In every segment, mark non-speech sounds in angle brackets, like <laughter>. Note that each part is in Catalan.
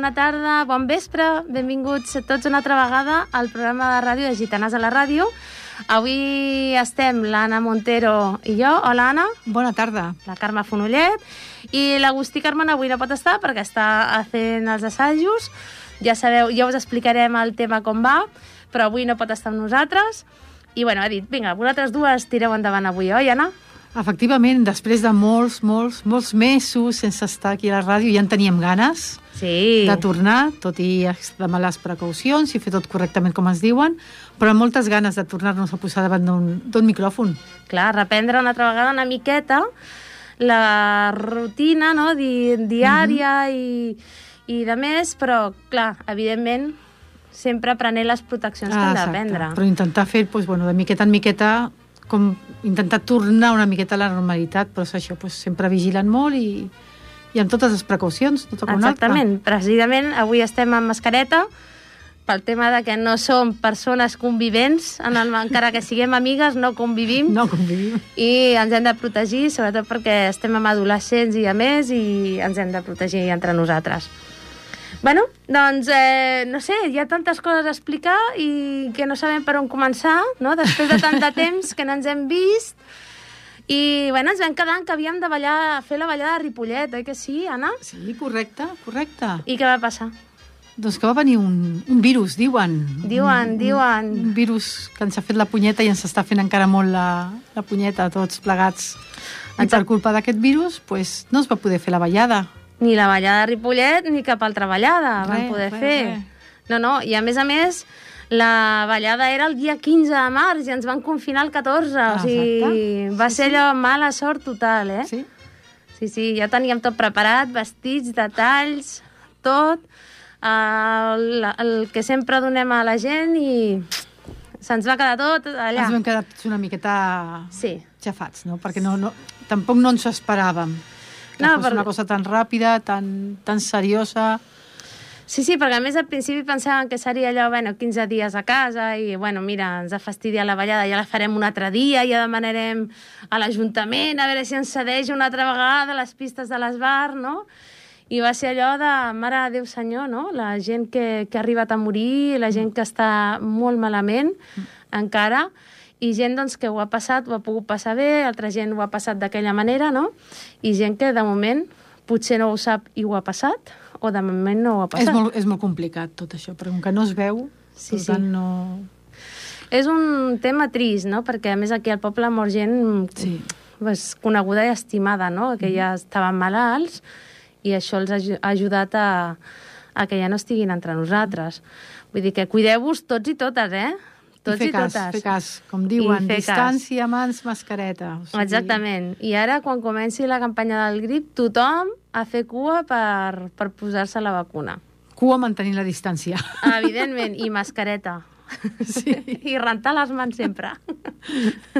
bona tarda, bon vespre, benvinguts tots una altra vegada al programa de ràdio de Gitanes a la Ràdio. Avui estem l'Anna Montero i jo. Hola, Anna. Bona tarda. La Carme Fonollet. I l'Agustí Carmen avui no pot estar perquè està fent els assajos. Ja sabeu, ja us explicarem el tema com va, però avui no pot estar amb nosaltres. I bueno, ha dit, vinga, vosaltres dues tireu endavant avui, oi, Anna? Efectivament, després de molts, molts, molts mesos sense estar aquí a la ràdio, ja en teníem ganes sí. de tornar, tot i extremar les precaucions i fer tot correctament com ens diuen, però amb moltes ganes de tornar-nos a posar davant d'un micròfon. Clar, reprendre una altra vegada una miqueta la rutina no? Di diària mm -hmm. i, i de més, però, clar, evidentment, sempre prenent les proteccions ah, que hem de prendre. Però intentar fer, doncs, bueno, de miqueta en miqueta, com intentar tornar una miqueta a la normalitat, però és això, doncs, sempre vigilant molt i, i amb totes les precaucions, no toca Exactament, precisament avui estem amb mascareta pel tema de que no som persones convivents, en el, encara que siguem amigues, no convivim. No convivim. I ens hem de protegir, sobretot perquè estem amb adolescents i a més, i ens hem de protegir entre nosaltres. Bueno, doncs, eh, no sé, hi ha tantes coses a explicar i que no sabem per on començar, no? Després de tant de <laughs> temps que no ens hem vist, i, bueno, ens vam quedar que havíem de ballar, fer la ballada de Ripollet, oi que sí, Anna? Sí, correcte, correcte. I què va passar? Doncs que va venir un, un virus, diuen. Diuen, un, diuen. Un, virus que ens ha fet la punyeta i ens està fent encara molt la, la punyeta tots plegats. I per culpa d'aquest virus, pues, no es va poder fer la ballada. Ni la ballada de Ripollet ni cap altra ballada van poder re, fer. re. No, no, i a més a més, la ballada era el dia 15 de març i ens van confinar el 14, Ah, o sigui, exacte. va Sí, ser sí. allò mala sort total, eh? Sí? Sí, sí, ja teníem tot preparat, vestits, detalls, tot, el, el que sempre donem a la gent i se'ns va quedar tot allà. Ens vam quedar una miqueta Sí, xafats, no? Perquè no, no, tampoc no ens ho esperàvem. Que No, fos per- una cosa tan ràpida, tan, tan seriosa... Sí, sí, perquè a més al principi pensàvem que seria allò, bueno, 15 dies a casa i, bueno, mira, ens ha fastidiat la ballada, ja la farem un altre dia, ja demanarem a l'Ajuntament a veure si ens cedeix una altra vegada les pistes de l'esbar, no? I va ser allò de, mare de Déu senyor, no? La gent que, que ha arribat a morir, la gent que està molt malament encara, i gent doncs, que ho ha passat, ho ha pogut passar bé, altra gent ho ha passat d'aquella manera, no? I gent que de moment potser no ho sap i ho ha passat, o de moment no ho ha És passat. molt, és molt complicat tot això, però com que no es veu, Sí, per sí. tant no... És un tema trist, no? Perquè, a més, aquí al poble mor gent Sí. pues, coneguda i estimada, no? Que ja estaven malalts i això els ha ajudat a, a que ja no estiguin entre nosaltres. Vull dir que cuideu-vos tots i totes, eh? Tots I fer i cas, totes. fer cas, com diuen, fer cas. distància, mans, mascareta. O sigui, Exactament. I ara, quan comenci la campanya del grip, tothom a fer cua per, per posar-se la vacuna. Cua mantenint la distància. Evidentment, i mascareta. <laughs> Sí. I rentar les mans sempre.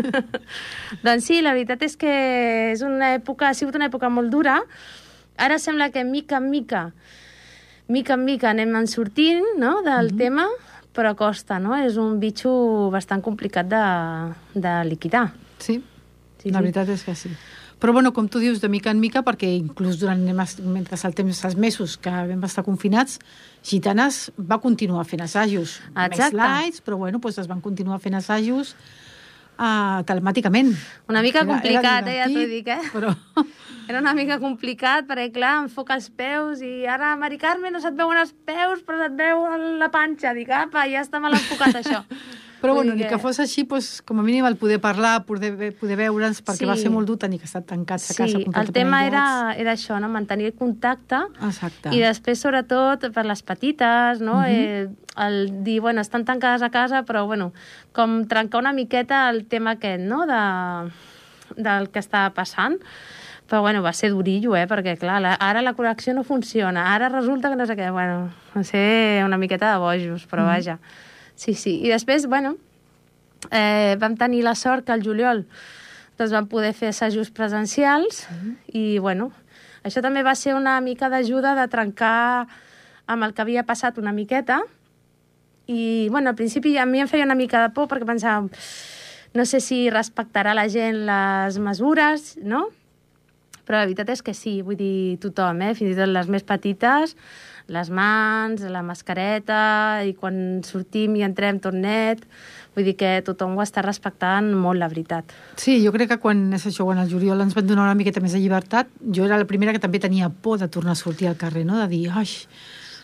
<laughs> doncs sí, la veritat és que és una època, ha sigut una època molt dura. Ara sembla que mica en mica, mica en mica anem en sortint no, del tema, però costa, no? És un bitxo bastant complicat de, de liquidar. Sí, Sí, la sí. veritat és que sí. Però, bueno, com tu dius, de mica en mica, perquè inclús durant mentre el temps, els mesos que vam estar confinats, Gitanes va continuar fent assajos. Exacte. Més lights, però, bueno, doncs es van continuar fent assajos uh, telemàticament. Una mica Era- era complicat, eh, ja t'ho dic, eh? Però... <laughs> Era una mica complicat, perquè, clar, enfoca els peus i ara, Mari Carme, no se't veuen els peus, però se't veu la panxa. Dic, apa, ja està mal enfocat, això. <laughs> Però Vull bueno, ni que fos així, doncs, com a mínim el poder parlar, poder, poder veure'ns, perquè Sí. va ser molt dur tenir que estar tancats a casa Sí, el tema era, era això, no? mantenir el contacte Exacte. i després, sobretot, per les petites, no? Mhm. eh, el dir, bueno, estan tancades a casa, però, bueno, com trencar una miqueta el tema aquest, no?, de, del que estava passant. Però, bueno, va ser durillo, eh?, perquè, clar, la, ara la connexió no funciona, ara resulta que no sé què, bueno, va ser una miqueta de bojos, però Mhm. vaja. Sí, sí. I després, bueno, eh, vam tenir la sort que al juliol doncs vam poder fer assajos presencials i, bueno, això també va ser una mica d'ajuda de trencar amb el que havia passat una miqueta i, bueno, al principi a mi em feia una mica de por perquè pensava no sé si respectarà la gent les mesures, no? però la veritat és que sí, vull dir, tothom, eh? fins i tot les més petites, les mans, la mascareta, i quan sortim i entrem tot net, vull dir que tothom ho està respectant molt, la veritat. Sí, jo crec que quan, és això, quan el juliol ens van donar una miqueta més de llibertat, jo era la primera que també tenia por de tornar a sortir al carrer, no? de dir, ai,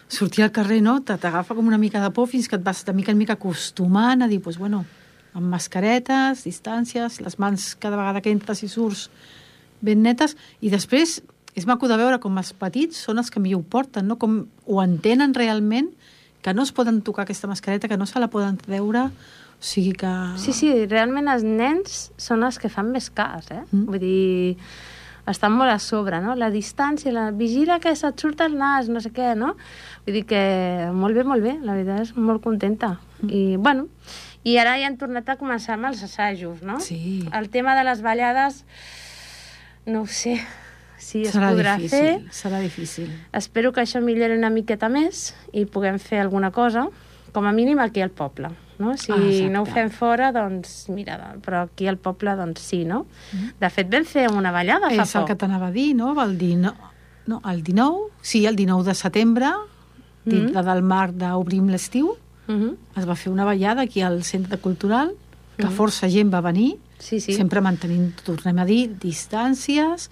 sortir al carrer, no? T'agafa com una mica de por fins que et vas de mica en mica acostumant a dir, doncs, pues, bueno, amb mascaretes, distàncies, les mans cada vegada que entres i surts ben netes, i després és maco de veure com els petits són els que millor ho porten, no? com ho entenen realment, que no es poden tocar aquesta mascareta, que no se la poden treure, o sigui que... Sí, sí, realment els nens són els que fan més cas, eh? Mm. Vull dir, estan molt a sobre, no? La distància, la vigila que se't surt el nas, no sé què, no? Vull dir que molt bé, molt bé, la veritat és molt contenta. Mm. I, bueno, i ara ja han tornat a començar amb els assajos, no? Sí. El tema de les ballades, no ho sé, si es serà podrà difícil, fer. Serà difícil. Espero que això millori una miqueta més i puguem fer alguna cosa, com a mínim aquí al poble. No? Si Ah, exacte. no ho fem fora, doncs mira, però aquí al poble, doncs sí, no? De fet, vam fer una ballada fa És el poc. que t'anava a dir, no? El 19, no, el 19, sí, el 19 de setembre, dintre del marc d'Obrim l'estiu, Mhm. es va fer una ballada aquí al Centre Cultural, que força gent va venir, Sí, sí. sempre mantenint, tornem a dir, distàncies,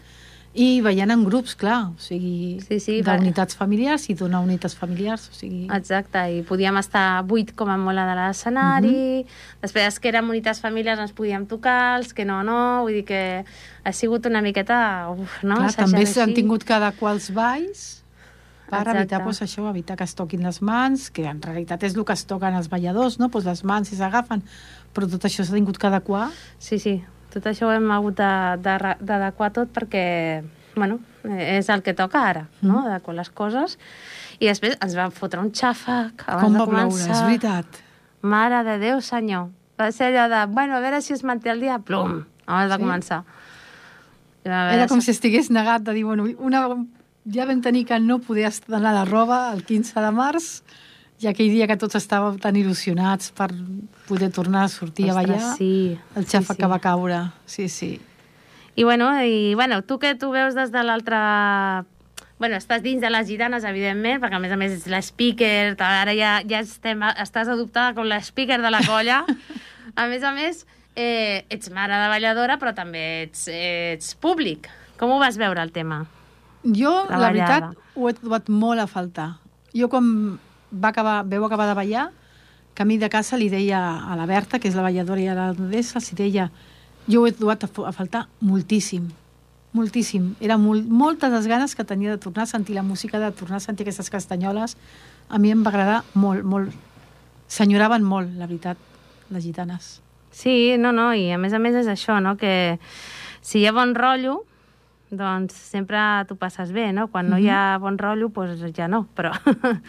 i veient en grups, clar, o sigui, Sí, sí, d'unitats familiars i donar unitats familiars, o sigui... Exacte, i podíem estar vuit com a molt a de l'escenari, després els que érem unitats familiars ens podíem tocar, els que no, no, vull dir que ha sigut una miqueta... Uf, no? Clar, també s'han tingut que adequar els balls per Exacte. evitar doncs, això, evitar que es toquin les mans, que en realitat és el que es toquen els balladors, no? pues les mans si s'agafen, però tot això s'ha tingut que adequar. Sí, sí, tot això ho hem hagut de- de- d'adequar tot perquè, bueno, és el que toca ara, no?, Mm. adequar les coses. I després ens van fotre un xàfec abans Com de va ploure, començar. és veritat. Mare de Déu, senyor. Va ser allò de, bueno, a veure si es manté el dia, plum, abans de Sí? començar. Va haver Era de com si estigués negat de dir, bueno, una, ja vam tenir que no poder estrenar la roba el 15 de març, i aquell dia que tots estàvem tan il·lusionats per poder tornar a sortir a Ostres, ballar, sí, el sí, xafa sí. que va caure. Sí, sí. I bueno, i, bueno, tu que tu veus des de l'altra... Bueno, estàs dins de les gitanes, evidentment, perquè a més a més ets l'speaker, ara ja, ja estem, estàs adoptada com l'speaker de la colla. <laughs> a més a més, eh, ets mare de balladora, però també ets, ets públic. Com ho vas veure, el tema? Jo, La la, veritat, ho he trobat molt a faltar. Jo, quan va acabar, veu acabar de ballar, camí de casa li deia a la Berta, que és la balladora i a la Odessa, els deia, jo ho he trobat a, a faltar moltíssim, moltíssim. Era molt, moltes les ganes que tenia de tornar a sentir la música, de tornar a sentir aquestes castanyoles. A mi em va agradar molt, molt. S'enyoraven molt, la veritat, les gitanes. Sí, no, no, i a més a més és això, no?, que si hi ha bon rotllo, doncs sempre t'ho passes bé, no? Quan no hi ha bon rotllo, doncs ja no, però...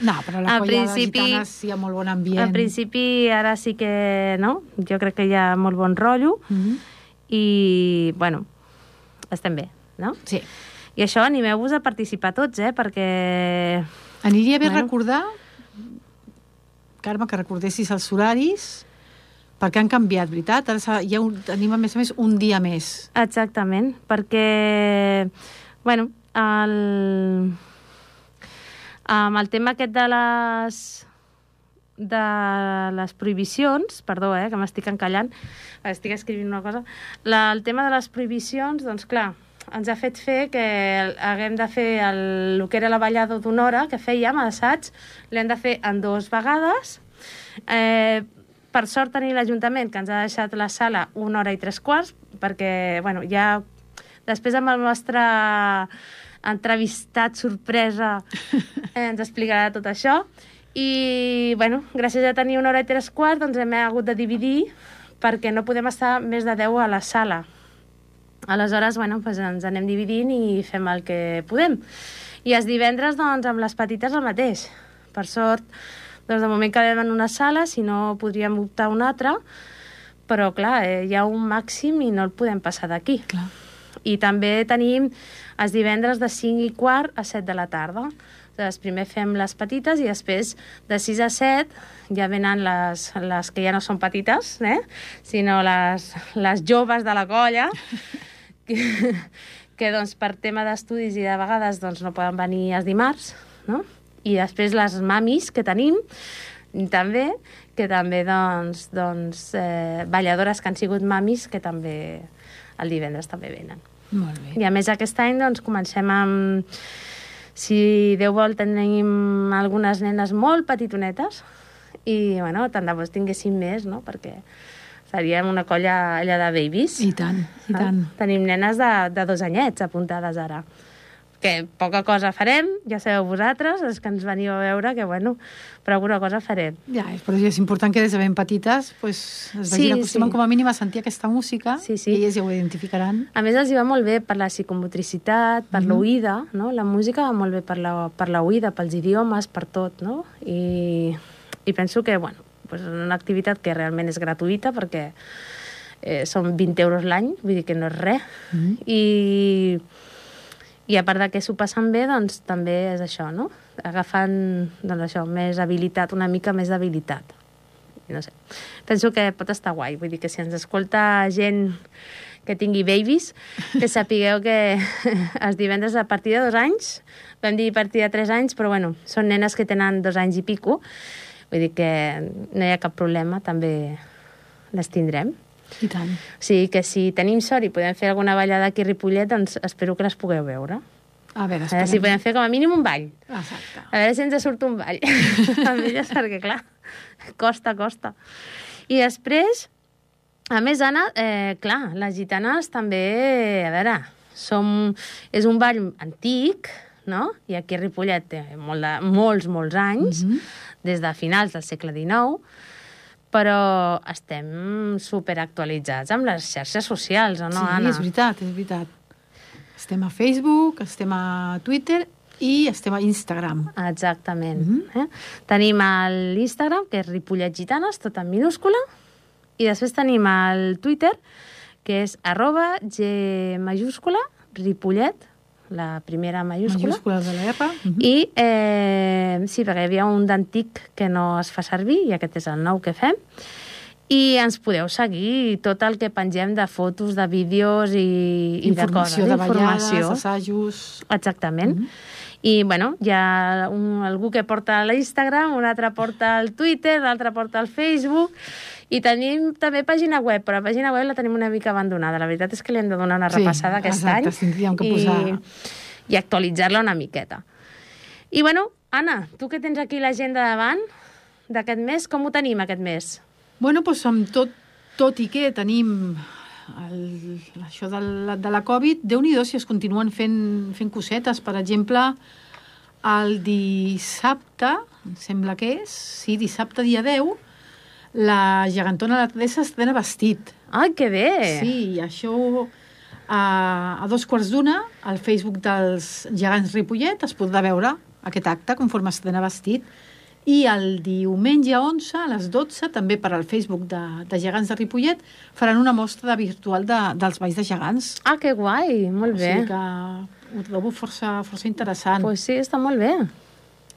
No, però la <laughs> colla principi- de gitanes hi ha molt bon ambient. En principi, ara sí que, no? Jo crec que hi ha molt bon rotllo Mhm. i, bueno, estem bé, no? Sí. I això, animeu-vos a participar tots, eh? Perquè... Aniria bé Bueno. recordar, Carme, que recordessis els horaris, perquè han canviat, veritat? Ara s'ha- ja un, tenim, a més a més, un dia més. Exactament, perquè, bueno, el, amb el tema aquest de les de les prohibicions, perdó, eh, que m'estic encallant, estic escrivint una cosa, la, el tema de les prohibicions, doncs clar, ens ha fet fer que haguem de fer el, el que era la ballada d'una hora que fèiem, l'assaig, l'hem de fer en dues vegades. Eh, per sort tenir l'Ajuntament que ens ha deixat la sala una hora i tres quarts, perquè, bueno, ja després amb el nostre entrevistat sorpresa <laughs> eh, ens explicarà tot això. I, bueno, gràcies a tenir una hora i tres quarts, doncs hem hagut de dividir perquè no podem estar més de 10 a la sala. Aleshores, bueno, doncs ens anem dividint i fem el que podem. I els divendres, doncs, amb les petites el mateix. Per sort, doncs de moment quedem en una sala, si no podríem optar una altra, però clar, eh, hi ha un màxim i no el podem passar d'aquí. I també tenim els divendres de 5 i quart a 7 de la tarda. Doncs primer fem les petites i després de 6 a 7 ja venen les, les que ja no són petites, eh? sinó les, les joves de la colla, <laughs> que, que doncs, per tema d'estudis i de vegades doncs, no poden venir els dimarts, no? I després les mamis que tenim, també, que també, doncs, doncs eh, balladores que han sigut mamis, que també el divendres també venen. Molt bé. I a més aquest any doncs, comencem amb... Si Déu vol, tenim algunes nenes molt petitonetes i, bueno, tant de bo tinguéssim més, no?, perquè seríem una colla allà de babies. I tant, i Ah, tant. Tenim nenes de, de dos anyets apuntades ara. Que poca cosa farem, ja sabeu vosaltres, els que ens veniu a veure, que bueno, però alguna cosa farem. Ja, però és important que des de ben petites pues, es Sí, vagin acostumant sí. com a mínim a sentir aquesta música Sí, sí. i elles ja ho identificaran. A més, els hi va molt bé per la psicomotricitat, per Mhm. l'oïda, no? La música va molt bé per la, per l'oïda, pels idiomes, per tot, no? I, i penso que, bueno, pues és una activitat que realment és gratuïta perquè eh, són 20 euros l'any, vull dir que no és res. Mhm. I, i a part de que s'ho passen bé, doncs també és això, no? Agafant, doncs això, més habilitat, una mica més d'habilitat. No sé. Penso que pot estar guai, vull dir que si ens escolta gent que tingui babies, que sapigueu que <laughs> els divendres a partir de dos anys, vam dir a partir de tres anys, però bueno, són nenes que tenen dos anys i pico, vull dir que no hi ha cap problema, també les tindrem. I tant. O sigui que si tenim sort i podem fer alguna ballada aquí a Ripollet, doncs espero que les pugueu veure. A veure, A veure si esperem. podem fer com a mínim un ball. Exacte. A veure si ens surt un ball. <laughs> amb elles, perquè clar, costa, costa. I després, a més, Anna, eh, clar, les gitanes també, a veure, som, és un ball antic, no? I aquí a Ripollet té molt de, molts, molts anys, Mhm. des de finals del segle XIX, però estem superactualitzats amb les xarxes socials, o no, sí, Anna? és veritat, és veritat. Estem a Facebook, estem a Twitter i estem a Instagram. Exactament. Mhm. eh? Tenim l'Instagram, que és Ripollet Gitanes, tot en minúscula, i després tenim el Twitter, que és arroba G majúscula, Ripollet, la primera majúscula, Majúscula de la R. Mhm. i eh, sí, perquè hi havia un d'antic que no es fa servir, i aquest és el nou que fem, i ens podeu seguir tot el que pengem de fotos, de vídeos i, i de coses. Informació de ballades, assajos... Exactament. Mhm. I, bueno, hi ha un, algú que porta l'Instagram, un altre porta el Twitter, l'altre porta el Facebook, i tenim també pàgina web, però la pàgina web la tenim una mica abandonada. La veritat és que li hem de donar una Sí, repassada aquest exacte, any tindríem que i, posar- i actualitzar-la una miqueta. I, bueno, Anna, tu que tens aquí l'agenda davant d'aquest mes, com ho tenim aquest mes? Bueno, doncs amb tot, tot i que tenim el, això de la, de la Covid, déu nhi si es continuen fent, fent cosetes. Per exemple, el dissabte, em sembla que és, sí, dissabte dia 10, la gegantona la Teresa estrena vestit. Ai, que bé! Sí, i això a, a dos quarts d'una, al Facebook dels gegants Ripollet es podrà veure aquest acte conforme estrena vestit i el diumenge 11 a les 12, també per al Facebook de, de Gegants de Ripollet, faran una mostra de virtual de, dels balls de gegants. Ah, que guai! Molt O bé. sigui que ho trobo força, força interessant. Pues sí, està molt bé.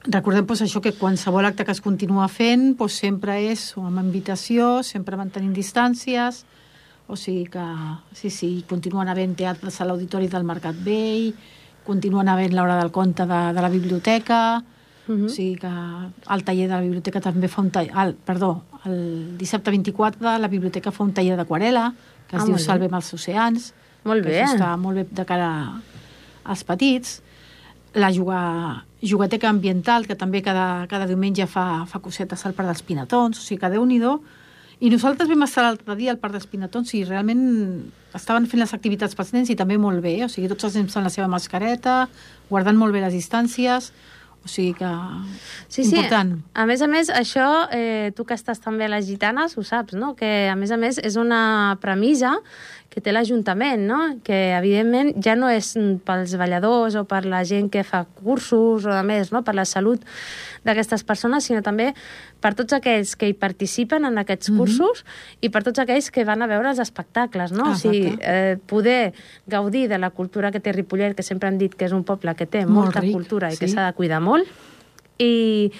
Recordem pues, això que qualsevol acte que es continua fent pues, sempre és amb invitació, sempre mantenint distàncies, o sigui que sí, sí, continuen havent teatres a l'Auditori del Mercat Vell, continuen havent l'hora del conte de, de la biblioteca, Mhm. o sigui que el taller de la biblioteca també fa un taller, el, perdó, el dissabte 24 la biblioteca fa un taller d'aquarela, que es Ah, diu bé. Salvem els oceans, Molt bé. està molt bé de cara als petits. La juga, jugateca ambiental, que també cada, cada diumenge fa, fa cosetes al Parc dels Pinatons, o sigui que déu nhi I nosaltres vam estar l'altre dia al Parc dels Pinatons i realment estaven fent les activitats pels nens i també molt bé, o sigui, tots els nens amb la seva mascareta, guardant molt bé les distàncies, o sigui que... Sí, important. sí. A més a més, això, eh, tu que estàs també a les gitanes, ho saps, no? Que, a més a més, és una premissa que té l'Ajuntament, no? Que, evidentment, ja no és mm, pels balladors o per la gent que fa cursos o de més, no? Per la salut d'aquestes persones, sinó també per tots aquells que hi participen en aquests Mhm. cursos i per tots aquells que van a veure els espectacles, no? O sigui, eh, poder gaudir de la cultura que té Ripollet, que sempre han dit que és un poble que té Molt molta ric, cultura i que sí. s'ha de cuidar molt, i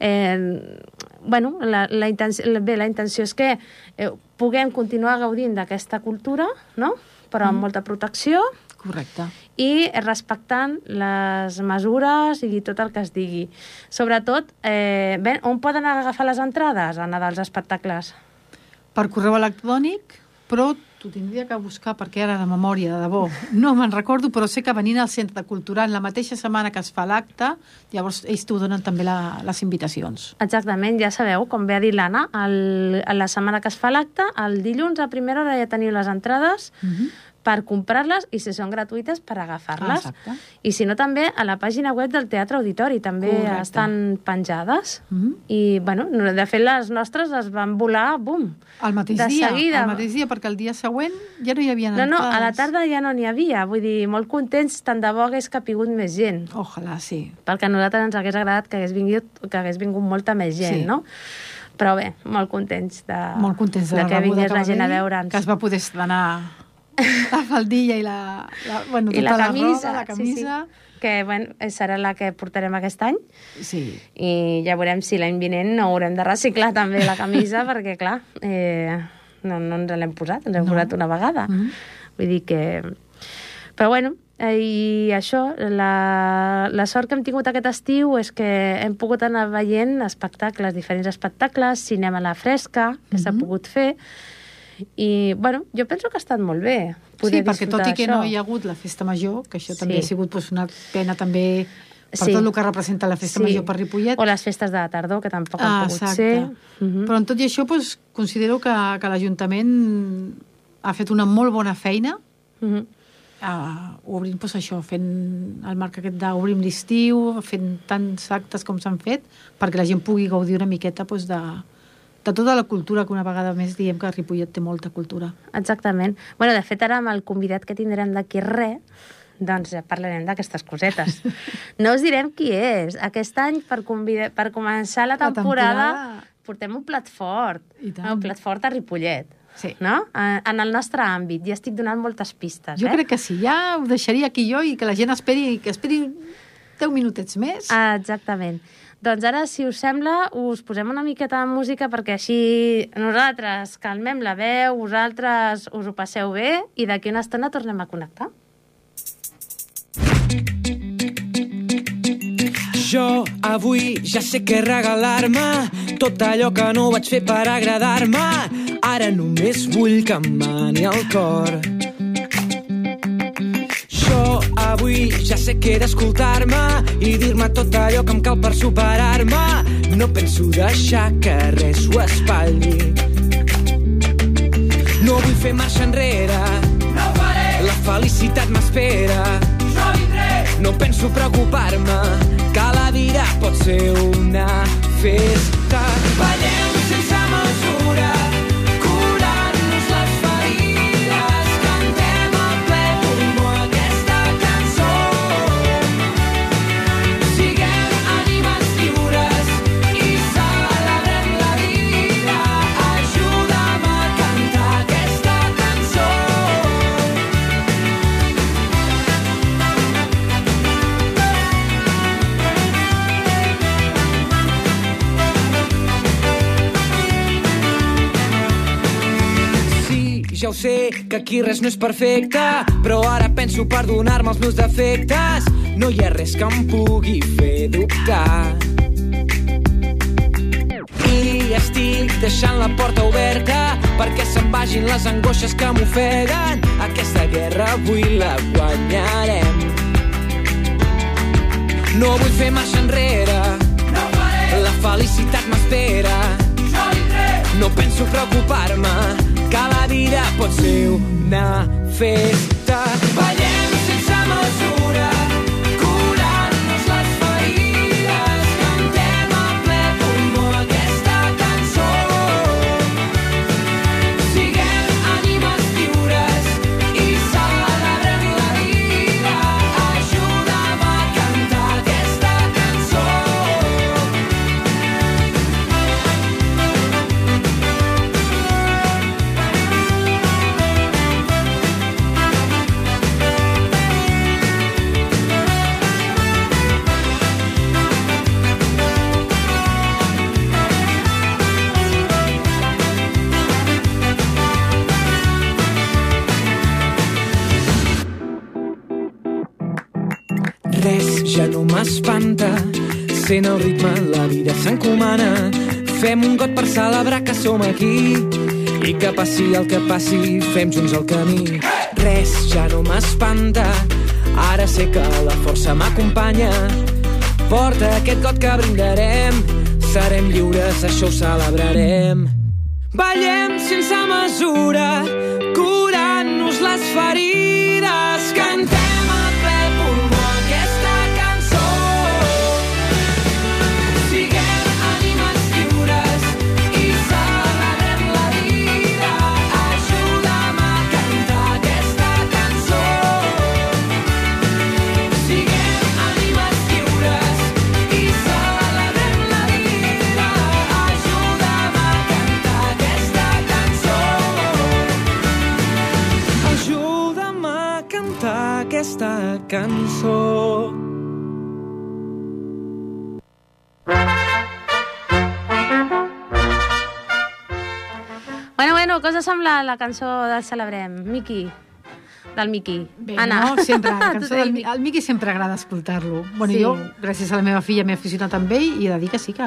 eh, bueno, la, la, intenció, bé, la intenció és que eh, puguem continuar gaudint d'aquesta cultura, no? però amb molta protecció Correcte. i respectant les mesures i tot el que es digui. Sobretot, eh, bé, on poden agafar les entrades a anar dels espectacles? Per correu electrònic, però t'ho tindria que buscar perquè ara de memòria, de debò, no me'n recordo, però sé que venint al Centre Cultural la mateixa setmana que es fa l'acte, llavors ells t'ho donen també la, les invitacions. Exactament, ja sabeu, com bé ha dit l'Anna, el- a la setmana que es fa l'acte, el dilluns a primera hora ja teniu les entrades Mhm. Per comprar-les i si són gratuïtes per agafar-les. Exacte. I si no també a la pàgina web del Teatre Auditori també Correcte. estan penjades. Mhm. I, bueno, no- de fet, les nostres es van volar, bum, El mateix de dia, seguida. el mateix dia, perquè el dia següent ja no hi havia No, no, a la entrades. tarda ja no n'hi havia. Vull dir, molt contents, tant de bo hagués capigut més gent. Ojalà, sí. perquè a nosaltres ens hagués agradat que hagués vingut, que hagués vingut molta més gent, Sí. no? Però bé, molt contents de, Molt contents de, de la que vingués la va gent a veure'ns. Que es va poder estrenar la faldilla i la, la, bueno, I tota la la, camisa, roba, la camisa. Sí, sí. que bueno, serà la que portarem aquest any Sí, i ja veurem si l'any vinent no haurem de reciclar també la camisa <laughs> perquè, clar, eh, no, no ens l'hem posat, ens hem No. posat una vegada. Mhm. Vull dir que... Però bueno, eh, i això, la, la sort que hem tingut aquest estiu és que hem pogut anar veient espectacles, diferents espectacles, cinema a la fresca, que s'ha Mhm. pogut fer, i, bueno, jo penso que ha estat molt bé sí poder perquè tot i que d'això. no hi ha hagut la festa major, que això Sí. també ha sigut doncs, una pena també per Sí. tot el que representa la festa major per Ripollet. O les festes de la tardor, que tampoc Ah, han pogut exacte. ser. Mhm. Però en tot i això doncs, considero que, que l'Ajuntament ha fet una molt bona feina Mhm. uh, obrint doncs, això, fent el marc aquest d'obrim l'estiu, fent tants actes com s'han fet, perquè la gent pugui gaudir una miqueta doncs, de, de tota la cultura, que una vegada més diem que Ripollet té molta cultura. Exactament. Bueno, de fet, ara amb el convidat que tindrem d'aquí res, doncs parlarem d'aquestes cosetes. <laughs> No us direm qui és. Aquest any, per, convida... per començar la La temporada, temporada. portem un plat fort. Un plat fort a Ripollet. Sí. No? En el nostre àmbit. Ja estic donant moltes pistes. Jo eh? crec que sí, ja ho deixaria aquí jo i que la gent esperi, que esperi 10 minutets més. Ah, exactament. Doncs ara, si us sembla, us posem una miqueta de música perquè així nosaltres calmem la veu, vosaltres us ho passeu bé i d'aquí una estona tornem a connectar. Jo avui ja sé què regalar-me tot allò que no vaig fer per agradar-me ara només vull que em mani el cor avui. Ja sé que he d'escoltar-me i dir-me tot allò que em cal per superar-me. No penso deixar que res ho espatlli no vull fer marxa enrere. No faré. la felicitat m'espera. No penso preocupar-me que la vida pot ser una festa. Sé, que aquí res no és perfecte, però ara penso perdonar-me els meus defectes. No hi ha res que em pugui fer dubtar. I estic deixant la porta oberta perquè se'n vagin les angoixes que m'ofeguen. Aquesta guerra avui la guanyarem. No vull fer marxa enrere. No faré. La felicitat m'espera. No penso preocupar-me, que la vida pot ser una festa. Ballem sent el ritme, la vida s'encomana. Fem un got per celebrar que som aquí i que passi el que passi, fem junts el camí. Res ja no m'espanta, ara sé que la força m'acompanya. Porta aquest got que brindarem, serem lliures, això ho celebrarem. Ballem sense mesura, curant-nos les ferides, aquesta cançó. Bueno, bueno, cosa sembla la cançó del Celebrem? Miqui, del Miqui. Bé, Anna. no? Sempre, la <laughs> cançó del, Miqui. al Miqui sempre agrada escoltar-lo. Bueno, Sí. jo, gràcies a la meva filla, m'he aficionat amb ell i he de dir que sí que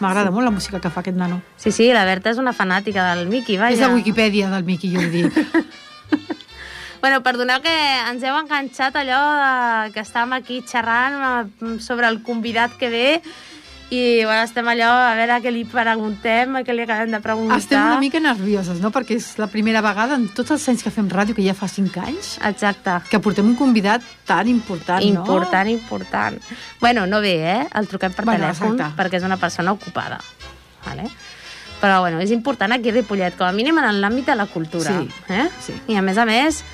m'agrada molt la música que fa aquest nano. Sí, sí, la Berta és una fanàtica del Miqui, vaja. És la Wikipedia del Miqui, jo ho dic. <laughs> Bueno, perdoneu que ens heu enganxat allò de, que estàvem aquí xerrant eh, sobre el convidat que ve i bueno, estem allò a veure què li preguntem, què li acabem de preguntar. Estem una mica nervioses, no? Perquè és la primera vegada en tots els anys que fem ràdio, que ja fa cinc anys, Exacte. que portem un convidat tan important, no? Important, important. Bueno, no ve, eh? El truquem per Bueno, telèfon exacte. perquè és una persona ocupada. Vale? Però bueno, és important aquí a Ripollet, com a mínim en l'àmbit de la cultura. Sí, eh? sí. I a més a més,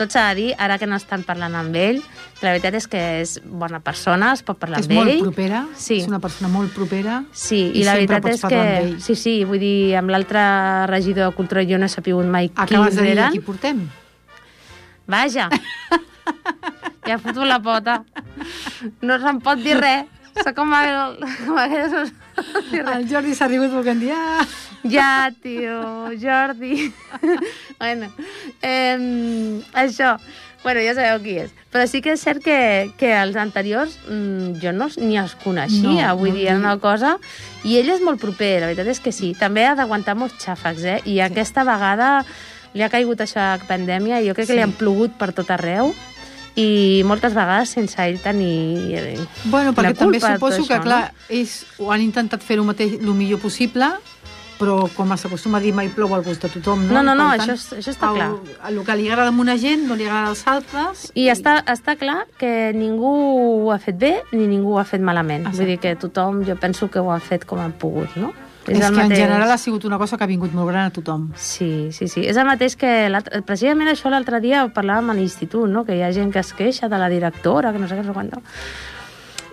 tot s'ha de dir, ara que no estan parlant amb ell, la veritat és que és bona persona, es pot parlar És amb molt ell. propera, Sí. és una persona molt propera. Sí, i, I la veritat és que... Sí, sí, vull dir, amb l'altre regidor de Cultura jo no he sapigut mai Acabes quins de dir eren. qui portem? Vaja. <laughs> ja ha fotut la pota. No se'n pot dir res. Sóc com el... Com res. El Jordi s'ha rigut volent dir... Ah! Ja, tio, Jordi. <laughs> bueno, eh, <laughs> això. Bueno, ja sabeu qui és. Però sí que és cert que, que els anteriors mm, jo no ni els coneixia, No, vull no, dir, era no. una cosa... I ell és molt proper, la veritat és que sí. També ha d'aguantar molts xàfecs, eh? I aquesta vegada li ha caigut això de pandèmia i jo crec que Sí. li han plogut per tot arreu i moltes vegades sense ell tenir... eh, Bueno, perquè també suposo que, això, clar, ells ho han intentat fer el mateix, el millor possible, però com s'acostuma a dir, mai plou al gust de tothom, no? No, no, I, no, per això és- això està el, clar. El que li agrada a una gent no li agrada als altres. I està, està clar que ningú ho ha fet bé ni ningú ho ha fet malament. Exacte. Vull dir que tothom, jo penso que ho ha fet com ha pogut, no? És, és que en general ha sigut una cosa que ha vingut molt gran a tothom. Sí, sí, sí. És el mateix que... Precisament això l'altre dia ho parlàvem a l'institut, no? Que hi ha gent que es queixa de la directora, que no sé què, no sé quant.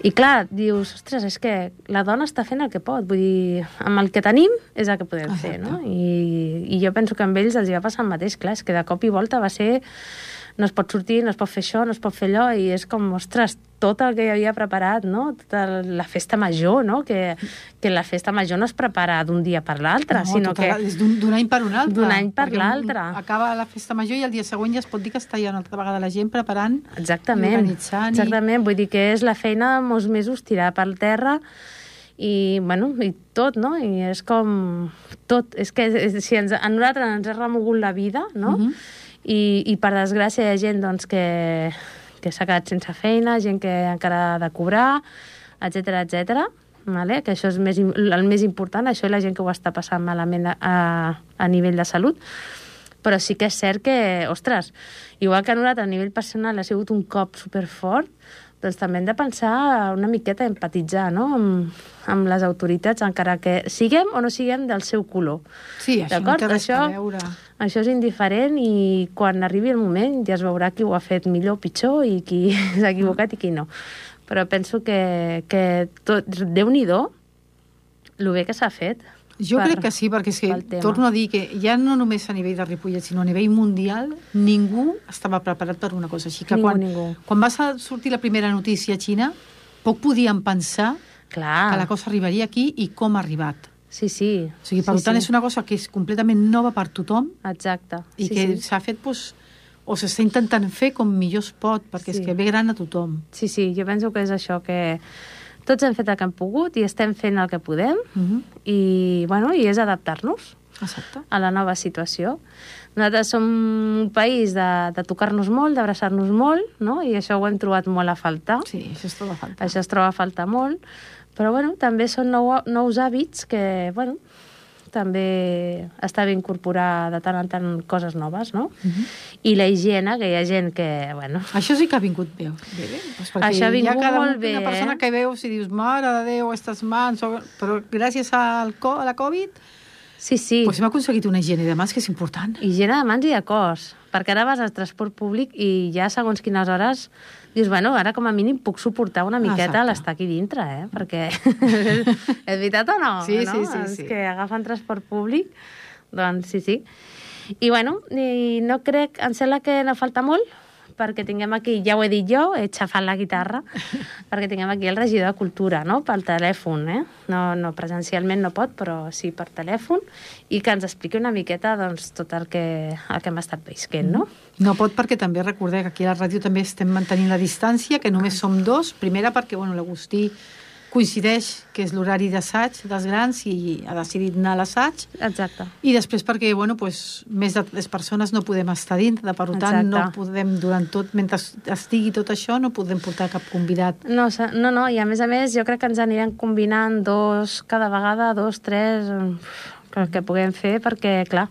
I clar, dius, ostres, és que la dona està fent el que pot. Vull dir, amb el que tenim és el que podem fer, no? I, I jo penso que amb ells els hi va passar el mateix. Clar, és que de cop i volta va ser no es pot sortir, no es pot fer això, no es pot fer allò, i és com, ostres, tot el que hi havia preparat, no? Tota la festa major, no? Que, que la festa major no es prepara d'un dia per l'altre, no, sinó que... És d'un any per un altre. D'un any per l'altre. Acaba la festa major i el dia següent ja es pot dir que està ja una altra vegada la gent preparant Exactament, i organitzant. i- exactament. Vull dir que és la feina de molts mesos tirar per terra i, bueno, i tot, no? I és com... Tot. És que és, si ens, a nosaltres ens ha remogut la vida, no? Mhm. I, I per desgràcia hi ha gent doncs, que, que s'ha quedat sense feina, gent que encara ha de cobrar, etc etc. Vale? que això és més, el més important, això i la gent que ho està passant malament a, a, a nivell de salut però sí que és cert que, ostres, igual que a nosaltres a nivell personal ha sigut un cop superfort, doncs també hem de pensar una miqueta, empatitzar no? amb, amb les autoritats, encara que siguem o no siguem del seu color. Sí, això no té res Això- a veure. Això és indiferent i quan arribi el moment ja es veurà qui ho ha fet millor o pitjor i qui <laughs> s'ha equivocat i qui no. Però penso que, que tot, Déu-n'hi-do el bé que s'ha fet. Jo per- crec que sí, perquè és que torno a dir que ja no només a nivell de Ripollet, sinó a nivell mundial, ningú estava preparat per una cosa així. Que Ningú, quan, ningú. quan va sortir la primera notícia a Xina, poc podíem pensar Clar. que la cosa arribaria aquí i com ha arribat. Sí, sí. O sigui, per sí, tant, sí. és una cosa que és completament nova per tothom Exacte. i sí, que sí. s'ha fet doncs, o s'està intentant fer com millor es pot, perquè Sí. és que ve gran a tothom. Sí, sí, jo penso que és això, que tots hem fet el que hem pogut i estem fent el que podem Uh -huh. i, bueno, i és adaptar-nos a la nova situació. Nosaltres som un país de, de tocar-nos molt, d'abraçar-nos molt, no? i això ho hem trobat molt a faltar. Sí, això es troba a faltar. Això es troba a faltar molt, però bueno, també són nou, nous hàbits que, bueno, també està bé incorporar de tant en tant coses noves, no? Uh -huh. I la higiene, que hi ha gent que, bueno, Això sí que ha vingut bé. bé, bé. Pues Això ha vingut hi ha cada molt bé, una persona eh? que veus i dius, mare de Déu, aquestes mans... O... Però gràcies al co a la Covid, sí, sí, pues hem aconseguit una higiene de mans que és important. higiene de mans i de cos, perquè ara vas al transport públic i ja segons quines hores dius, bueno, ara com a mínim puc suportar una miqueta l'estar aquí dintre, eh? Perquè <laughs> és veritat o no? Sí, no? sí, sí, Els sí. que agafen transport públic, doncs sí, sí. I bueno, i no crec, em sembla que no falta molt, perquè tinguem aquí, ja ho he dit jo, he xafat la guitarra, <laughs> perquè tinguem aquí el regidor de Cultura, no?, pel telèfon, eh? No, no presencialment no pot, però sí per telèfon, i que ens expliqui una miqueta, doncs, tot el que, el que hem estat visquent, no? No pot perquè també recordeu que aquí a la ràdio també estem mantenint la distància, que només som dos. Primera perquè bueno, l'Agustí coincideix que és l'horari d'assaig dels grans i ha decidit anar a l'assaig. Exacte. I després perquè, bueno, pues, més de tres persones no podem estar dintre, per tant, Exacte. no podem, durant tot, mentre estigui tot això, no podem portar cap convidat. No, no, no, i a més a més jo crec que ens anirem combinant dos cada vegada, dos, tres, el que puguem fer, perquè, clar,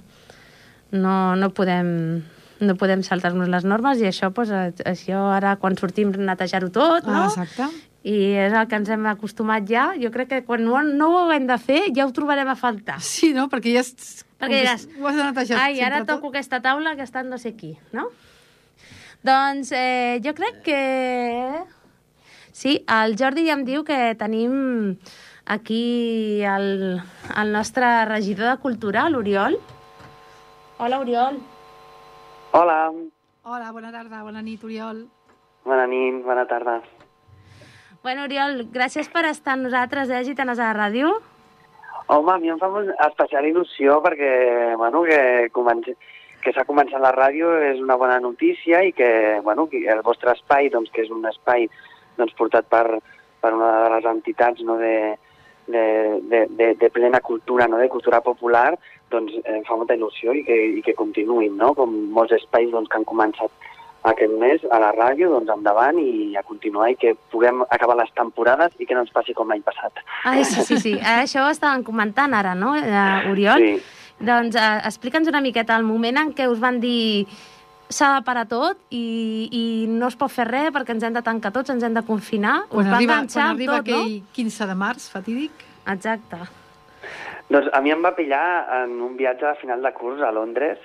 no, no podem no podem saltar-nos les normes i això, eh, això ara quan sortim netejar-ho tot, no? Ah, exacte. I és el que ens hem acostumat ja. Jo crec que quan no, no ho haguem de fer ja ho trobarem a faltar. Sí, no? Perquè ja... És, Perquè diràs, ho has de netejar ai, ara toco aquesta taula que està no sé qui, no? Doncs eh, jo crec que... Sí, el Jordi ja em diu que tenim aquí el, el nostre regidor de Cultura, l'Oriol. Hola, Oriol. Hola, Hola, bona tarda, bona nit, Oriol. bona nit, bona tarda. Bueno, Oriol, gràcies per estar amb nosaltres, eh, Gitanes a la ràdio. Home, a mi em fa molt especial il·lusió perquè, bueno, que, comenci, que s'ha començat la ràdio és una bona notícia i que, bueno, el vostre espai, doncs, que és un espai doncs, portat per, per una de les entitats no, de, de, de, de, de plena cultura, no, de cultura popular, doncs em fa molta il·lusió i que, i que continuïn, no? com molts espais doncs, que han començat aquest mes a la ràdio, doncs endavant i a continuar i que puguem acabar les temporades i que no ens passi com l'any passat. Ai, sí, sí, sí. <laughs> Eh, Això ho estàvem comentant ara, no, eh, Oriol? Sí. Doncs eh, explica'ns una miqueta el moment en què us van dir s'ha de parar tot i, i no es pot fer res perquè ens hem de tancar tots, ens hem de confinar. Us Quan va arriba, quan arriba tot, aquell 15 de març, fatídic, no? Exacte. Doncs a mi em va pillar en un viatge a final de curs a Londres,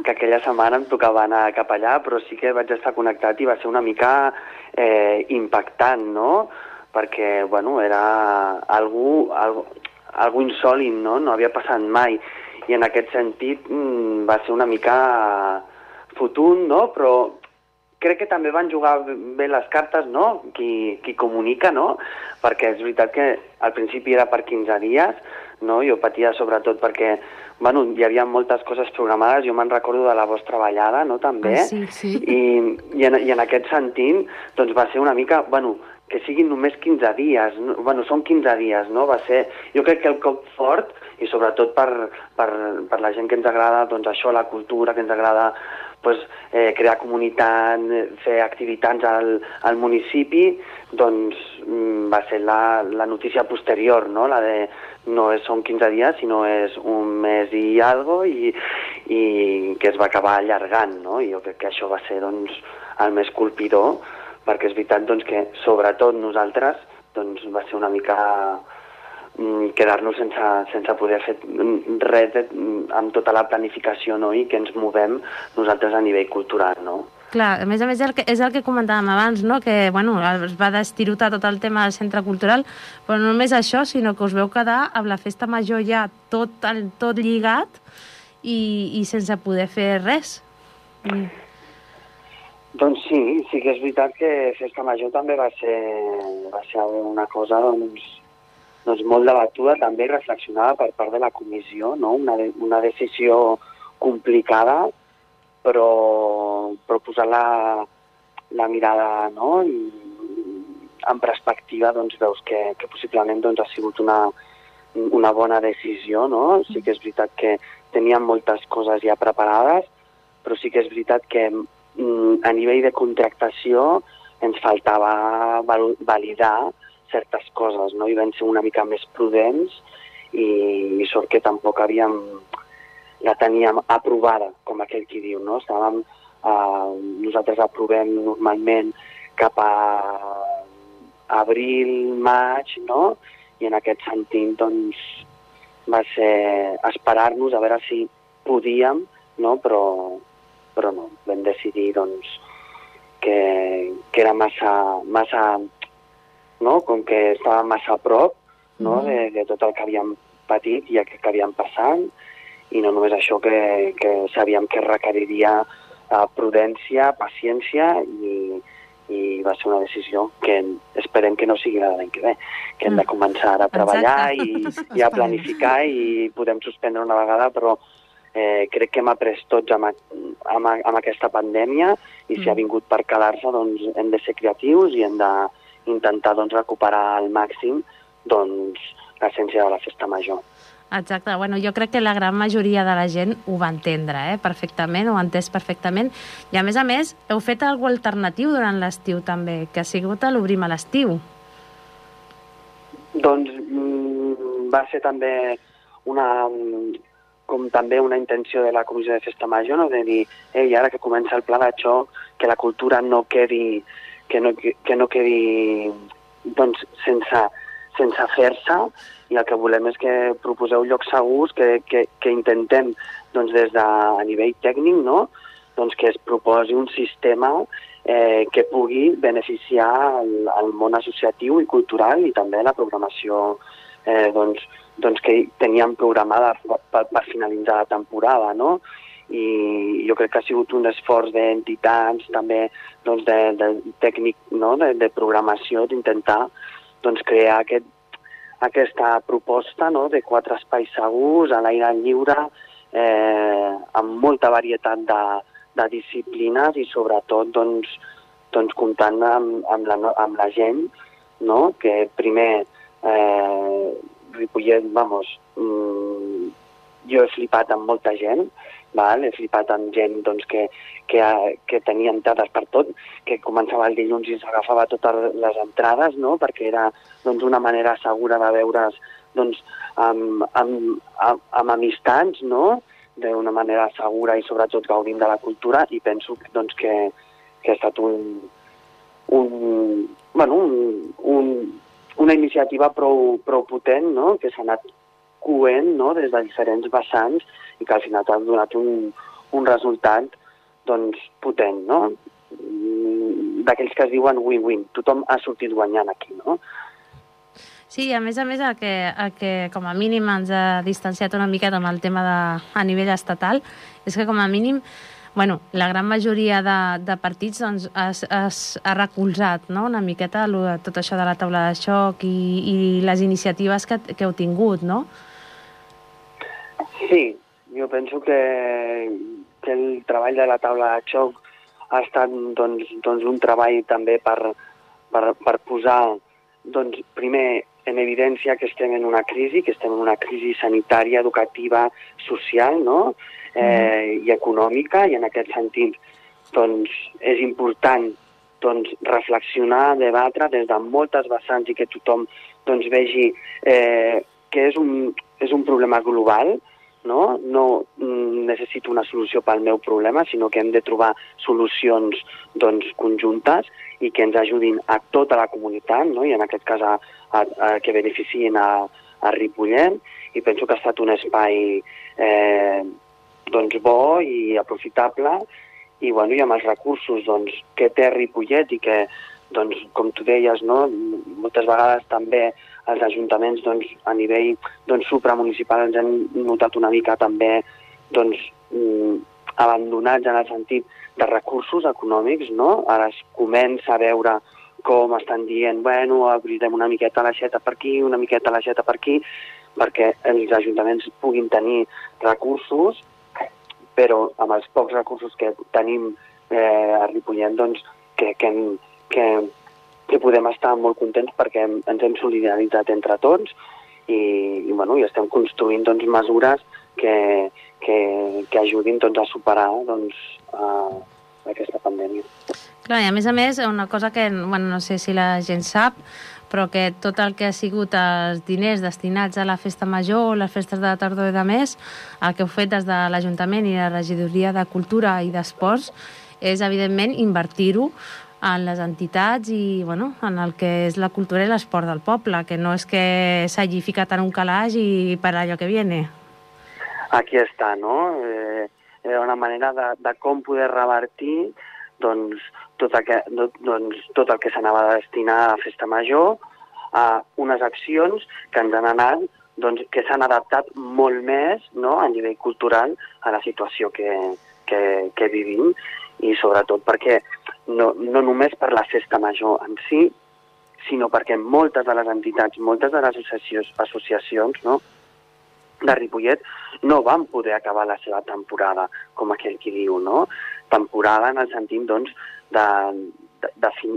que aquella setmana em tocava anar cap allà, però sí que vaig estar connectat i va ser una mica eh, impactant, no? Perquè, bueno, era algú, algú, algú insòlid, no? No havia passat mai. I en aquest sentit mm, va ser una mica fotut, no? Però crec que també van jugar bé les cartes, no?, qui, qui comunica, no?, perquè és veritat que al principi era per 15 dies, no?, jo patia sobretot perquè, bueno, hi havia moltes coses programades, jo me'n recordo de la vostra ballada, no?, també, Ah, sí, sí. i, i, en, i en aquest sentit, doncs va ser una mica, bueno, que siguin només 15 dies, no? bueno, són 15 dies, no? Va ser, jo crec que el cop fort, i sobretot per, per, per la gent que ens agrada, doncs això, la cultura, que ens agrada pues, eh, crear comunitat, fer activitats al, al municipi, doncs mm, va ser la, la notícia posterior, no? La de no és, són 15 dies, sinó és un mes i algo i, i que es va acabar allargant, no? I jo crec que això va ser, doncs, el més colpidor, perquè és veritat, doncs, que sobretot nosaltres, doncs, va ser una mica quedar-nos sense, sense poder fer mm, res de, mm, amb tota la planificació no? i que ens movem nosaltres a nivell cultural. No? Clar, a més a més el que, és el que comentàvem abans, no? que bueno, es va destirotar tot el tema del centre cultural, però no només això, sinó que us veu quedar amb la festa major ja tot, el, tot lligat i, i sense poder fer res. Mm. Doncs sí, sí que és veritat que Festa Major també va ser, va ser una cosa doncs, doncs molt debatuda també i reflexionada per part de la comissió, no? una, una decisió complicada però, però posar la, la mirada no? I, en perspectiva doncs, veus que, que possiblement doncs, ha sigut una, una bona decisió. No? Sí que és veritat que teníem moltes coses ja preparades, però sí que és veritat que mm, a nivell de contractació ens faltava val validar certes coses, no? i vam ser una mica més prudents i, i sort que tampoc havíem, la teníem aprovada, com aquell qui diu, no? Estàvem, eh, nosaltres aprovem normalment cap a abril, maig, no? I en aquest sentit, doncs, va ser esperar-nos a veure si podíem, no? Però, però no, vam decidir, doncs, que, que era massa, massa no? com que estava massa a prop no? Mm. de, de tot el que havíem patit i el que havíem passat, i no només això que, que sabíem que requeriria uh, prudència, paciència i, i va ser una decisió que esperem que no sigui l'any que ve, que hem de mm. començar a treballar i, i a <laughs> planificar i podem suspendre una vegada, però eh, crec que hem après tots amb, amb, amb aquesta pandèmia i si mm. ha vingut per quedar-se doncs hem de ser creatius i hem de, intentar doncs, recuperar al màxim doncs, l'essència de la festa major. Exacte. Bueno, jo crec que la gran majoria de la gent ho va entendre eh? perfectament, ho ha entès perfectament. I a més a més, heu fet alguna alternatiu durant l'estiu també, que ha sigut l'obrim a l'estiu. Doncs mm, va ser també una, com també una intenció de la Comissió de Festa Major, no? de dir, ei, ara que comença el pla de xoc, que la cultura no quedi que no, que no quedi doncs, sense, sense fer-se i el que volem és que proposeu llocs segurs, que, que, que intentem doncs, des de a nivell tècnic no? doncs, que es proposi un sistema eh, que pugui beneficiar el, el món associatiu i cultural i també la programació eh, doncs, doncs que teníem programada per, per finalitzar la temporada. No? I jo crec que ha sigut un esforç d'entitats, també doncs, de, de tècnic, no? de, de programació, d'intentar doncs, crear aquest, aquesta proposta no? de quatre espais segurs, a l'aire lliure, eh, amb molta varietat de, de disciplines i sobretot doncs, doncs comptant amb, amb, la, amb la gent, no? que primer eh, Ripollet, vamos, mm, jo he flipat amb molta gent, val? he flipat amb gent doncs, que, que, que tenia entrades per tot, que començava el dilluns i s'agafava totes les entrades, no? perquè era doncs, una manera segura de veure's doncs, amb, amb, amb, amb amistats, no? d'una manera segura i sobretot gaudint de la cultura i penso doncs, que, que ha estat un, un, bueno, un, un, una iniciativa prou, prou potent no? que s'ha anat coent no? des de diferents vessants i que al final t'ha donat un, un resultat doncs, potent, no? Mm, d'aquells que es diuen win-win. Tothom ha sortit guanyant aquí, no? Sí, a més a més, el que, el que com a mínim ens ha distanciat una miqueta amb el tema de, a nivell estatal és que com a mínim bueno, la gran majoria de, de partits doncs, es, es, ha recolzat no? una miqueta tot això de la taula de xoc i, i les iniciatives que, que heu tingut, no? Sí, jo penso que, que el treball de la taula de xoc ha estat doncs, doncs un treball també per, per, per posar doncs, primer en evidència que estem en una crisi, que estem en una crisi sanitària, educativa, social no? eh, mm. i econòmica, i en aquest sentit doncs, és important doncs, reflexionar, debatre des de moltes vessants i que tothom doncs, vegi eh, que és un, és un problema global, no? no mm, necessito una solució pel meu problema, sinó que hem de trobar solucions doncs, conjuntes i que ens ajudin a tota la comunitat, no? i en aquest cas a, a, a que beneficien a, a Ripollet, i penso que ha estat un espai eh, doncs, bo i aprofitable, i, bueno, i amb els recursos doncs, que té Ripollet i que, doncs, com tu deies, no? moltes vegades també els ajuntaments doncs, a nivell doncs, supramunicipal ens han notat una mica també doncs, mm, abandonats en el sentit de recursos econòmics, no? Ara es comença a veure com estan dient, bueno, obrirem una miqueta l'aixeta per aquí, una miqueta l'aixeta per aquí, perquè els ajuntaments puguin tenir recursos, però amb els pocs recursos que tenim eh, a Ripollet, doncs, que, que, que, que podem estar molt contents perquè ens hem solidaritzat entre tots i, i, bueno, i estem construint doncs, mesures que, que, que ajudin doncs, a superar doncs, a, aquesta pandèmia. Clar, i a més a més, una cosa que bueno, no sé si la gent sap, però que tot el que ha sigut els diners destinats a la festa major, les festes de la tardor i de més, el que heu fet des de l'Ajuntament i la Regidoria de Cultura i d'Esports és, evidentment, invertir-ho en les entitats i bueno, en el que és la cultura i l'esport del poble, que no és que s'hagi ficat en un calaix i per allò que viene. Aquí està, no? Eh, era una manera de, de com poder revertir doncs, tot, aquest, doncs, tot el que s'anava a destinar a festa major a unes accions que ens han anat doncs, que s'han adaptat molt més no, a nivell cultural a la situació que, que, que vivim i sobretot perquè no, no només per la festa major en si, sinó perquè moltes de les entitats, moltes de les associacions, associacions no, de Ripollet no van poder acabar la seva temporada, com aquell qui diu, no? Temporada en el sentit, doncs, de, de, de, fin,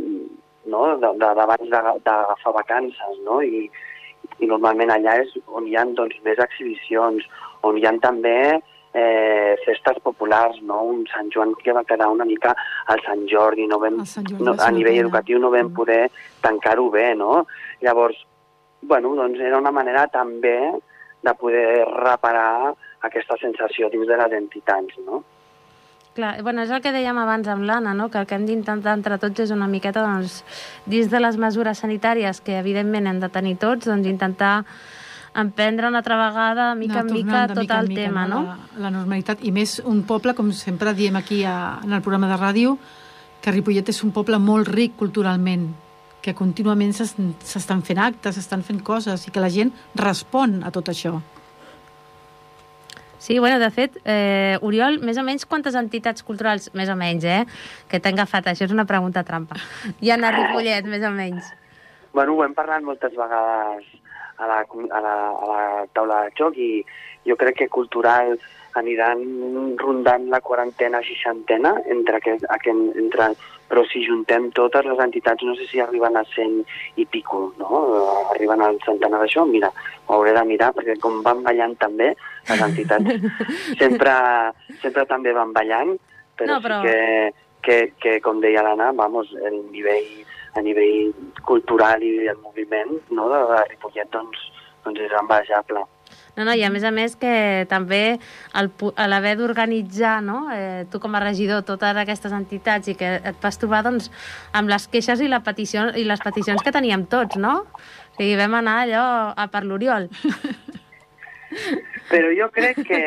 no? d'abans d'agafar vacances, no? I, i normalment allà és on hi ha doncs, més exhibicions, on hi ha també eh, festes populars, no? un Sant Joan que va quedar una mica al Sant Jordi, no vam, Jordi no, a nivell educatiu no vam mm. poder tancar-ho bé, no? Llavors, bueno, doncs era una manera també de poder reparar aquesta sensació dins de les entitats, no? Clar, bueno, és el que dèiem abans amb l'Anna, no? que el que hem d'intentar entre tots és una miqueta, doncs, dins de les mesures sanitàries que evidentment hem de tenir tots, doncs intentar emprendre una altra vegada, mica en mica, tot mica el mica, tema, no? La, la normalitat, i més un poble, com sempre diem aquí a, en el programa de ràdio, que Ripollet és un poble molt ric culturalment, que contínuament s'estan fent actes, s'estan fent coses, i que la gent respon a tot això. Sí, bueno, de fet, eh, Oriol, més o menys quantes entitats culturals, més o menys, eh, que t'he agafat, això és una pregunta trampa, hi ha a Ripollet, més o menys? Bueno, ho hem parlat moltes vegades a la, a la, a la taula de joc i jo crec que cultural aniran rondant la quarantena, seixantena, entre, aquest, aquest, entre però si juntem totes les entitats, no sé si arriben a 100 i pico, no? Arriben al centenar d'això, mira, ho hauré de mirar, perquè com van ballant també, les entitats <laughs> sempre, sempre també van ballant, però, no, però... sí que, que, que, com deia l'Anna, vamos, el nivell, a nivell cultural i el moviment no, de Ripollet, doncs, doncs és envejable. No, no, i a més a més que també l'haver d'organitzar, no? eh, tu com a regidor, totes aquestes entitats i que et vas trobar doncs, amb les queixes i, la petició, i les peticions que teníem tots, no? O sigui, vam anar allò a per l'Oriol. <laughs> Però jo crec que,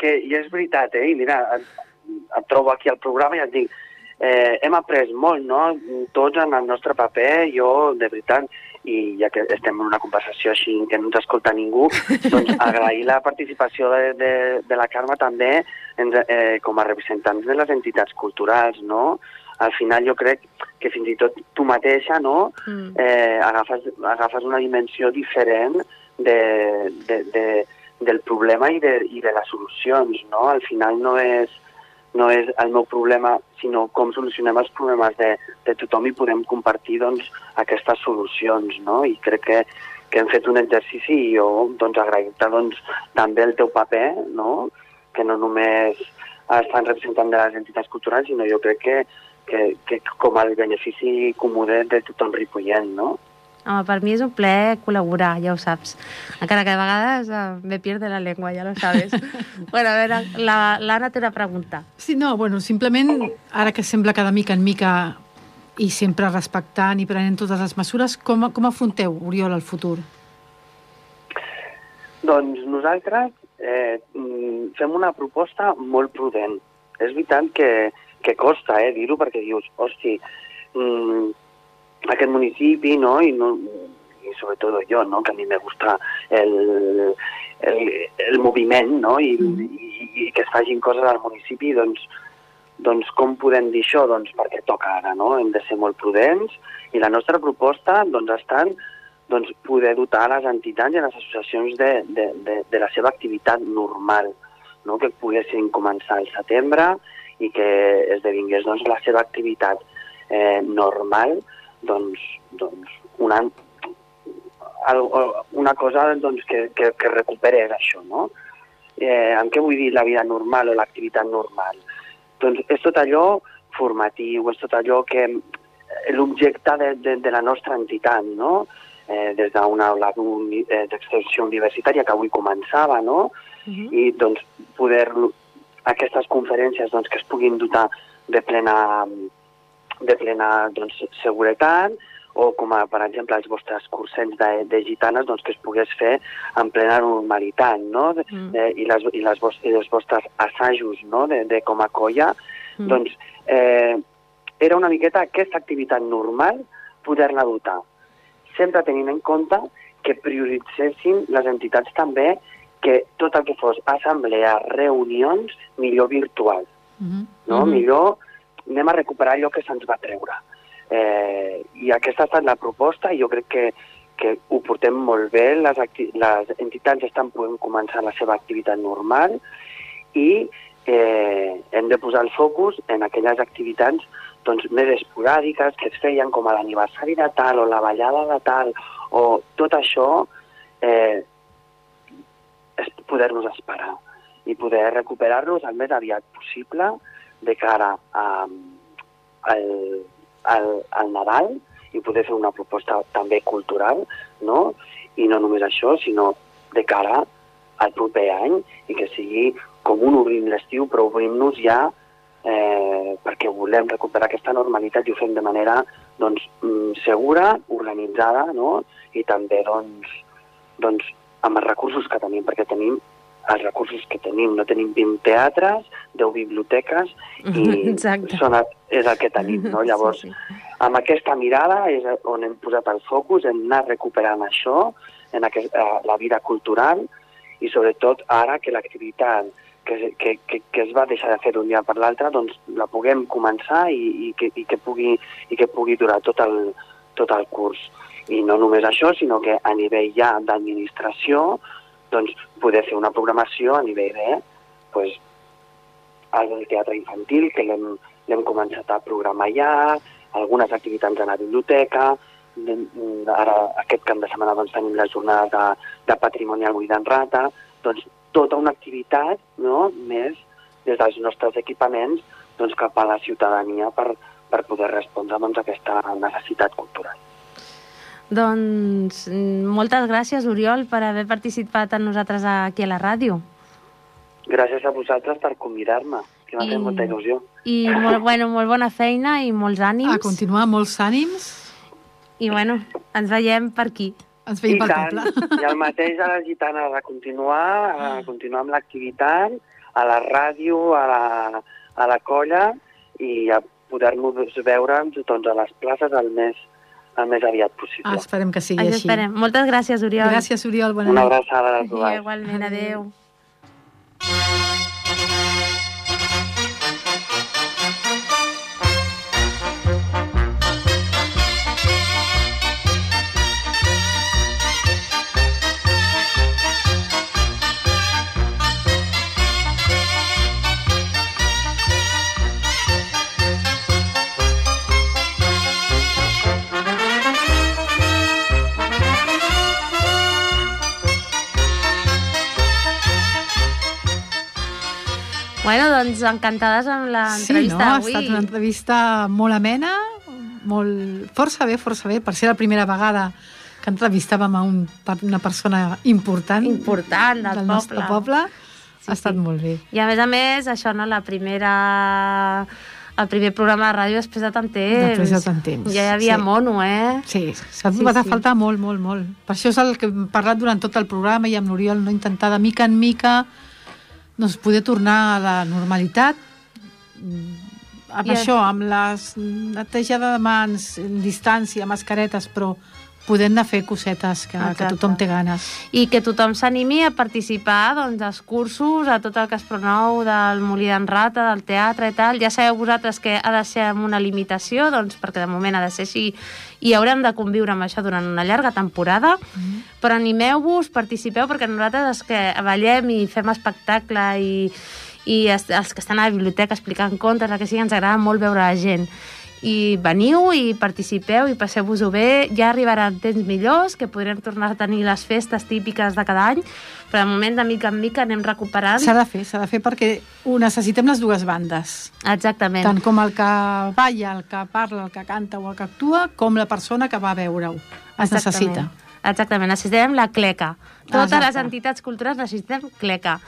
que i és veritat, eh? I mira, et, et trobo aquí al programa i et dic, eh, hem après molt, no? Tots en el nostre paper, jo, de veritat, i ja que estem en una conversació així que no ens escolta ningú, <laughs> doncs agrair la participació de, de, de la Carme també ens, eh, com a representants de les entitats culturals, no? Al final jo crec que fins i tot tu mateixa no? Mm. Eh, agafes, agafes una dimensió diferent de, de, de, del problema i de, i de les solucions, no? Al final no és no és el meu problema, sinó com solucionem els problemes de, de tothom i podem compartir doncs, aquestes solucions. No? I crec que, que hem fet un exercici i jo doncs, agrair-te doncs, també el teu paper, no? que no només estan representant de les entitats culturals, sinó jo crec que, que, que com el benefici comú de, de tothom Ripollet, no? Home, per mi és un plaer col·laborar, ja ho saps. Encara que de vegades eh, me pierde la llengua, ja lo sabes. <laughs> bueno, a veure, l'Anna la, té una pregunta. Sí, no, bueno, simplement, ara que sembla que de mica en mica i sempre respectant i prenent totes les mesures, com, com afronteu, Oriol, el futur? Doncs nosaltres eh, fem una proposta molt prudent. És veritat que, que costa eh, dir-ho perquè dius, hosti, mm, aquest municipi, ¿no? Y, no, y sobre todo yo, ¿no? Que a mí me gusta el, el, el moviment, no? I, mm. i, i que es facin coses al municipi, doncs, doncs com podem dir això? Doncs perquè toca ara, no? Hem de ser molt prudents i la nostra proposta doncs, estat doncs, poder dotar les entitats i les associacions de, de, de, de la seva activitat normal, no? que poguessin començar al setembre i que esdevingués doncs, la seva activitat eh, normal, doncs, doncs una, una cosa doncs, que, que, que recuperés això, no? Eh, amb què vull dir la vida normal o l'activitat normal? Doncs és tot allò formatiu, és tot allò que l'objecte de, de, de la nostra entitat, no? Eh, des d'una aula eh, d'extensió universitària que avui començava, no? Uh -huh. I doncs poder aquestes conferències doncs, que es puguin dotar de plena, de plena doncs, seguretat, o com a, per exemple, els vostres cursets de, de gitanes, doncs, que es pogués fer en plena normalitat, no? Mm. Eh, i, les, i, les vostres, i els vostres assajos no? de, de com a colla, mm. doncs eh, era una miqueta aquesta activitat normal poder-la dotar, sempre tenint en compte que prioritzessin les entitats també que tot el que fos assemblea, reunions, millor virtual. Mm -hmm. no? Mm -hmm. Millor anem a recuperar allò que se'ns va treure. Eh, I aquesta ha estat la proposta i jo crec que, que ho portem molt bé, les, les entitats estan podent començar la seva activitat normal i eh, hem de posar el focus en aquelles activitats doncs, més esporàdiques que es feien com a l'aniversari de tal o la ballada de tal o tot això eh, poder-nos esperar i poder recuperar-los el més aviat possible de cara a, al, al, al Nadal i poder fer una proposta també cultural, no? I no només això, sinó de cara al proper any i que sigui com un obrim l'estiu, però obrim-nos ja eh, perquè volem recuperar aquesta normalitat i ho fem de manera doncs, mm, segura, organitzada, no? i també doncs, doncs, amb els recursos que tenim, perquè tenim els recursos que tenim. No tenim 20 teatres, 10 biblioteques <laughs> i Exacte. són, és el que tenim. No? Llavors, sí, sí. amb aquesta mirada és on hem posat el focus, hem anat recuperant això, en aquest, eh, la vida cultural i sobretot ara que l'activitat que, que, que, que es va deixar de fer d'un dia per l'altre, doncs la puguem començar i, i, que, i, que pugui, i que pugui durar tot el, tot el curs. I no només això, sinó que a nivell ja d'administració, doncs poder fer una programació a nivell de pues, el teatre infantil, que l'hem començat a programar ja, algunes activitats a la biblioteca, ara aquest cap de setmana doncs, tenim la jornada de, de patrimoni al Buidan Rata, doncs tota una activitat no? més des dels nostres equipaments doncs, cap a la ciutadania per, per poder respondre doncs, a aquesta necessitat cultural. Doncs moltes gràcies, Oriol, per haver participat amb nosaltres aquí a la ràdio. Gràcies a vosaltres per convidar-me, que m'ha fet molta il·lusió. I molt, bueno, molt bona feina i molts ànims. A continuar, molts ànims. I bueno, ens veiem per aquí. Ens veiem I pel tant, poble. i el mateix a les gitanes, a continuar, a continuar amb l'activitat, a la ràdio, a la, a la colla, i a poder-nos veure doncs, a les places el més, el més aviat possible. Ah, esperem que sigui així. esperem. Moltes gràcies, Oriol. Gràcies, Oriol. Bona Una nit. abraçada a dues. igualment, adeu. Bueno, encantades amb Sí, l'entrevista no? Ha estat una entrevista molt amena, molt... força bé, força bé, per ser la primera vegada que entrevistàvem a un, una persona important, Important del del nostre poble. poble. Sí, ha estat sí. molt bé. I a més a més, això, no, la primera... El primer programa de ràdio després de tant temps. Després de tant temps, Ja hi havia sí. mono, eh? Sí, s'ha Sí, sí, va sí. sí. faltar molt, molt, molt. Per això és el que hem parlat durant tot el programa i amb l'Oriol, no intentar de mica en mica doncs, poder tornar a la normalitat amb I això, amb les netejada de mans, distància, mascaretes, però podent anar a fer cosetes que, que Exacte. tothom té ganes. i que tothom s'animi a participar doncs, als cursos, a tot el que es pronou del Molí d'en Rata, del teatre i tal. Ja sabeu vosaltres que ha de ser amb una limitació, doncs, perquè de moment ha de ser així i haurem de conviure amb això durant una llarga temporada, mm. però animeu-vos, participeu, perquè nosaltres és que ballem i fem espectacle i, i es- els que estan a la biblioteca explicant contes, el que sigui, ens agrada molt veure la gent i veniu i participeu i passeu-vos-ho bé. Ja arribaran temps millors, que podrem tornar a tenir les festes típiques de cada any, però de moment, de mica en mica, anem recuperant. S'ha de fer, s'ha de fer perquè ho necessitem les dues bandes. Exactament. Tant com el que balla, el que parla, el que canta o el que actua, com la persona que va a veure-ho. Es necessita. Exactament, necessitem la cleca. Totes Exacte. les entitats culturals necessitem cleca.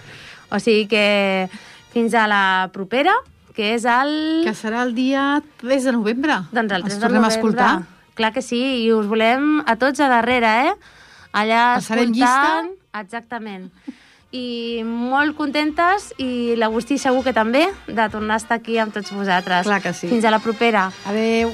O sigui que fins a la propera, que és el... Que serà el dia 3 de novembre. Doncs el 3 Ens de tornem novembre. a escoltar. Clar que sí, i us volem a tots a darrere, eh? Allà Passarem escoltant... Exactament. I molt contentes, i l'Agustí segur que també, de tornar a estar aquí amb tots vosaltres. Clar que sí. Fins a la propera. Adeu.